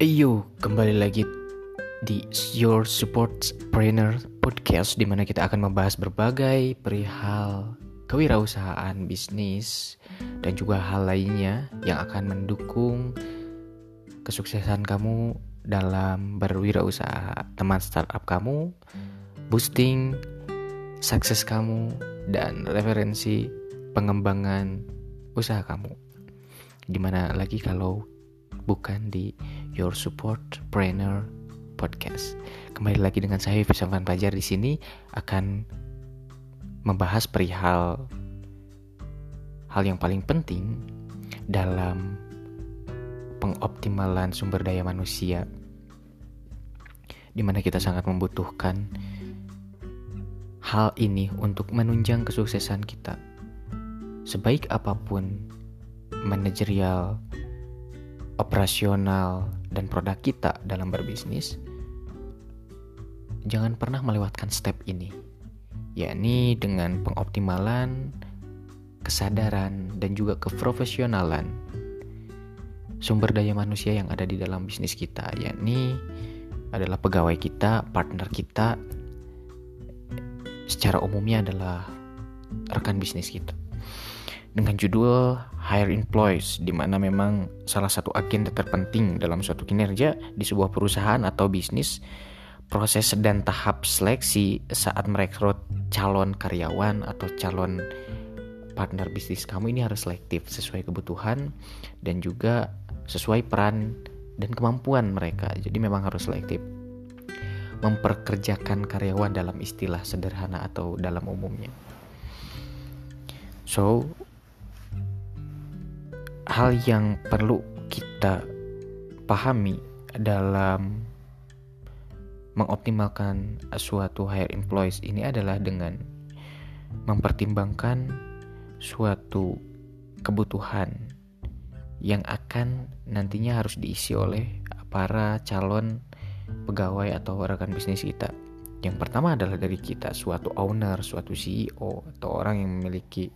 Yo, kembali lagi di Your Support Trainer Podcast di mana kita akan membahas berbagai perihal kewirausahaan, bisnis, dan juga hal lainnya yang akan mendukung kesuksesan kamu dalam berwirausaha, teman startup kamu, boosting sukses kamu, dan referensi pengembangan usaha kamu. Di mana lagi kalau bukan di Your Support Trainer Podcast. Kembali lagi dengan saya Fisafan Fajar di sini akan membahas perihal hal yang paling penting dalam pengoptimalan sumber daya manusia di mana kita sangat membutuhkan hal ini untuk menunjang kesuksesan kita. Sebaik apa pun manajerial operasional dan produk kita dalam berbisnis, jangan pernah melewatkan step ini, yakni dengan pengoptimalan, kesadaran, dan juga keprofesionalan sumber daya manusia yang ada di dalam bisnis kita, yakni adalah pegawai kita, partner kita, secara umumnya adalah rekan bisnis kita dengan judul Hire Employees di mana memang salah satu agenda terpenting dalam suatu kinerja di sebuah perusahaan atau bisnis proses dan tahap seleksi saat merekrut calon karyawan atau calon partner bisnis kamu ini harus selektif sesuai kebutuhan dan juga sesuai peran dan kemampuan mereka. Jadi memang harus selektif. Memperkerjakan karyawan dalam istilah sederhana atau dalam umumnya. So, hal yang perlu kita pahami dalam mengoptimalkan suatu hire employees ini adalah dengan mempertimbangkan suatu kebutuhan yang akan nantinya harus diisi oleh para calon pegawai atau rekan bisnis kita. Yang pertama adalah dari kita, suatu owner, suatu CEO, atau orang yang memiliki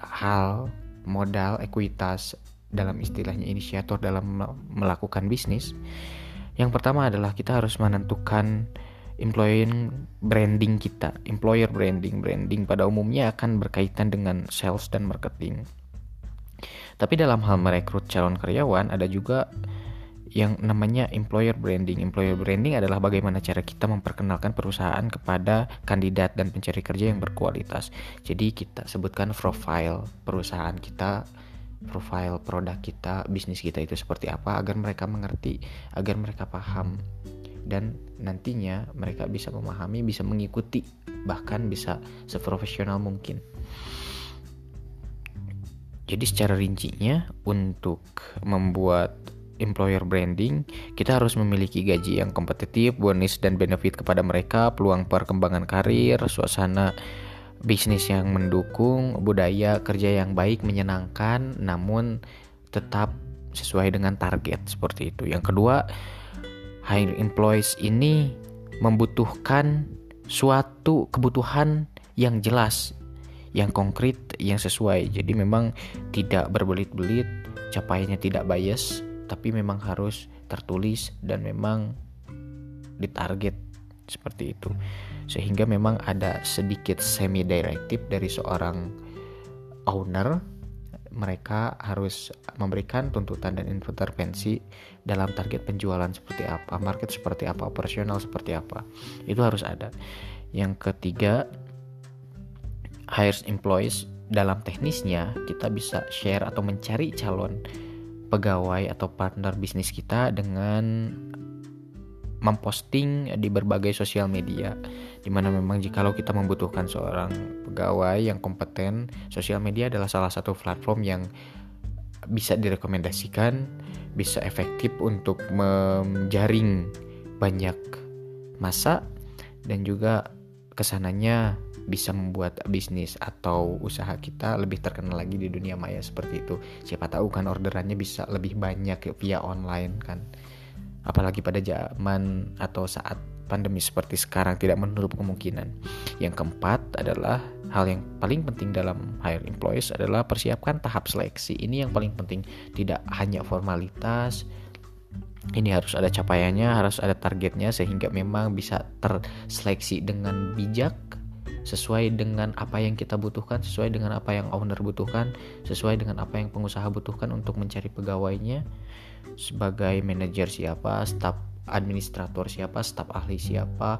hal modal, ekuitas dalam istilahnya inisiator dalam melakukan bisnis. Yang pertama adalah kita harus menentukan employee branding kita. Employer branding, branding pada umumnya akan berkaitan dengan sales dan marketing. Tapi dalam hal merekrut calon karyawan ada juga yang namanya employer branding. Employer branding adalah bagaimana cara kita memperkenalkan perusahaan kepada kandidat dan pencari kerja yang berkualitas. Jadi kita sebutkan profile perusahaan kita, profile produk kita, bisnis kita itu seperti apa agar mereka mengerti, agar mereka paham dan nantinya mereka bisa memahami, bisa mengikuti, bahkan bisa seprofesional mungkin. Jadi secara rincinya untuk membuat employer branding, kita harus memiliki gaji yang kompetitif, bonus dan benefit kepada mereka, peluang perkembangan karir, suasana bisnis yang mendukung, budaya kerja yang baik, menyenangkan, namun tetap sesuai dengan target seperti itu. Yang kedua, hire employees ini membutuhkan suatu kebutuhan yang jelas, yang konkret, yang sesuai. Jadi memang tidak berbelit-belit, capaiannya tidak bias, tapi memang harus tertulis dan memang ditarget seperti itu sehingga memang ada sedikit semi direktif dari seorang owner mereka harus memberikan tuntutan dan intervensi dalam target penjualan seperti apa, market seperti apa, operasional seperti apa. Itu harus ada. Yang ketiga, hires employees dalam teknisnya kita bisa share atau mencari calon pegawai atau partner bisnis kita dengan memposting di berbagai sosial media. Di mana memang jikalau kita membutuhkan seorang pegawai yang kompeten sosial media adalah salah satu platform yang bisa direkomendasikan bisa efektif untuk menjaring banyak masa dan juga ke sananya bisa membuat bisnis atau usaha kita lebih terkenal lagi di dunia maya seperti itu. Siapa tahu kan orderannya bisa lebih banyak via online kan. Apalagi pada zaman atau saat pandemi seperti sekarang tidak menutup kemungkinan. Yang keempat adalah hal yang paling penting dalam hire employees adalah persiapkan tahap seleksi. Ini yang paling penting, tidak hanya formalitas. Ini harus ada capaiannya, harus ada targetnya sehingga memang bisa terseleksi dengan bijak sesuai dengan apa yang kita butuhkan, sesuai dengan apa yang owner butuhkan, sesuai dengan apa yang pengusaha butuhkan untuk mencari pegawainya sebagai manajer siapa, staf administrator siapa, staf ahli siapa,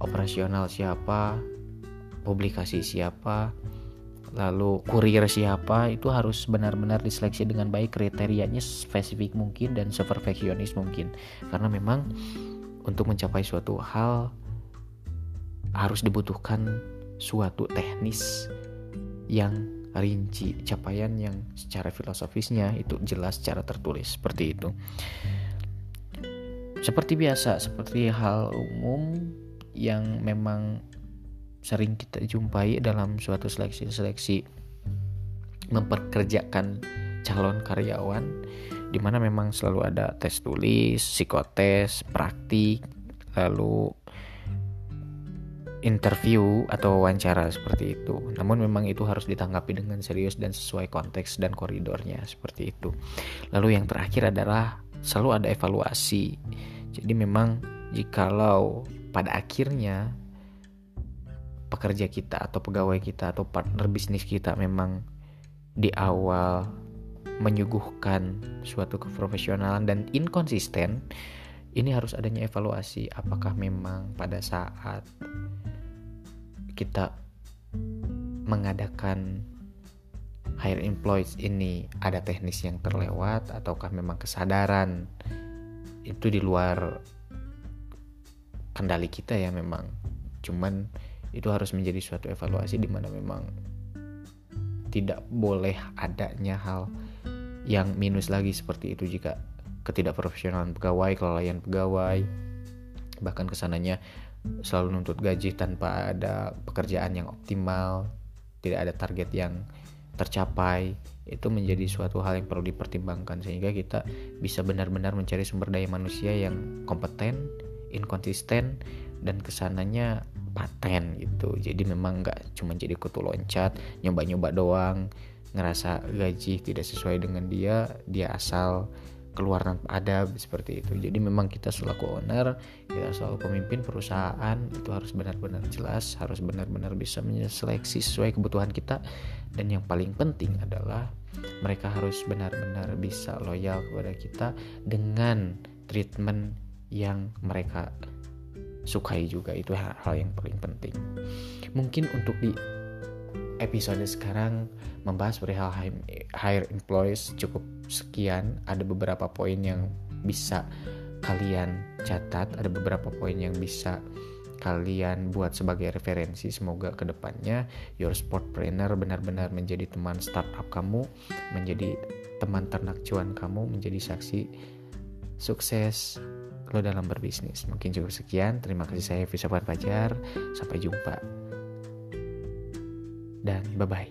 operasional siapa, publikasi siapa, lalu kurir siapa itu harus benar-benar diseleksi dengan baik kriterianya spesifik mungkin dan seperfeksionis mungkin. Karena memang untuk mencapai suatu hal harus dibutuhkan suatu teknis yang rinci capaian yang secara filosofisnya itu jelas secara tertulis seperti itu. Seperti biasa seperti hal umum yang memang sering kita jumpai dalam suatu seleksi-seleksi memperkerjakan calon karyawan di mana memang selalu ada tes tulis, psikotes, praktik, lalu interview atau wawancara seperti itu. Namun memang itu harus ditanggapi dengan serius dan sesuai konteks dan koridornya seperti itu. Lalu yang terakhir adalah selalu ada evaluasi. Jadi memang jikalau pada akhirnya pekerja kita atau pegawai kita atau partner bisnis kita memang di awal menyuguhkan suatu keprofesionalan dan inkonsisten ini harus adanya evaluasi apakah memang pada saat kita mengadakan hire employees ini ada teknis yang terlewat ataukah memang kesadaran itu di luar kendali kita ya memang. Cuman itu harus menjadi suatu evaluasi di mana memang tidak boleh adanya hal yang minus lagi seperti itu jika ketidakprofesionalan pegawai, kelalaian pegawai, bahkan ke sananya selalu nuntut gaji tanpa ada pekerjaan yang optimal, tidak ada target yang tercapai, itu menjadi suatu hal yang perlu dipertimbangkan sehingga kita bisa benar-benar mencari sumber daya manusia yang kompeten, inkonsisten, dan ke sananya paten gitu. Jadi memang nggak cuma jadi kutu loncat nyoba-nyoba doang ngerasa gaji tidak sesuai dengan dia dia asal keluar tanpa adab seperti itu. Jadi memang kita selaku owner kita selaku pemimpin perusahaan itu harus benar-benar jelas harus benar-benar bisa menyeleksi sesuai kebutuhan kita. Dan yang paling penting adalah mereka harus benar-benar bisa loyal kepada kita dengan treatment yang mereka sukai juga. Itu hal yang paling penting. Mungkin untuk di episode sekarang membahas perihal hire employees cukup sekian ada beberapa poin yang bisa kalian catat ada beberapa poin yang bisa kalian buat sebagai referensi semoga ke depannya your sport trainer benar-benar menjadi teman startup kamu menjadi teman ternak cuan kamu menjadi saksi sukses lo dalam berbisnis. Mungkin cukup sekian. Terima kasih saya Fisa Fajar. Sampai jumpa. Dan bye-bye.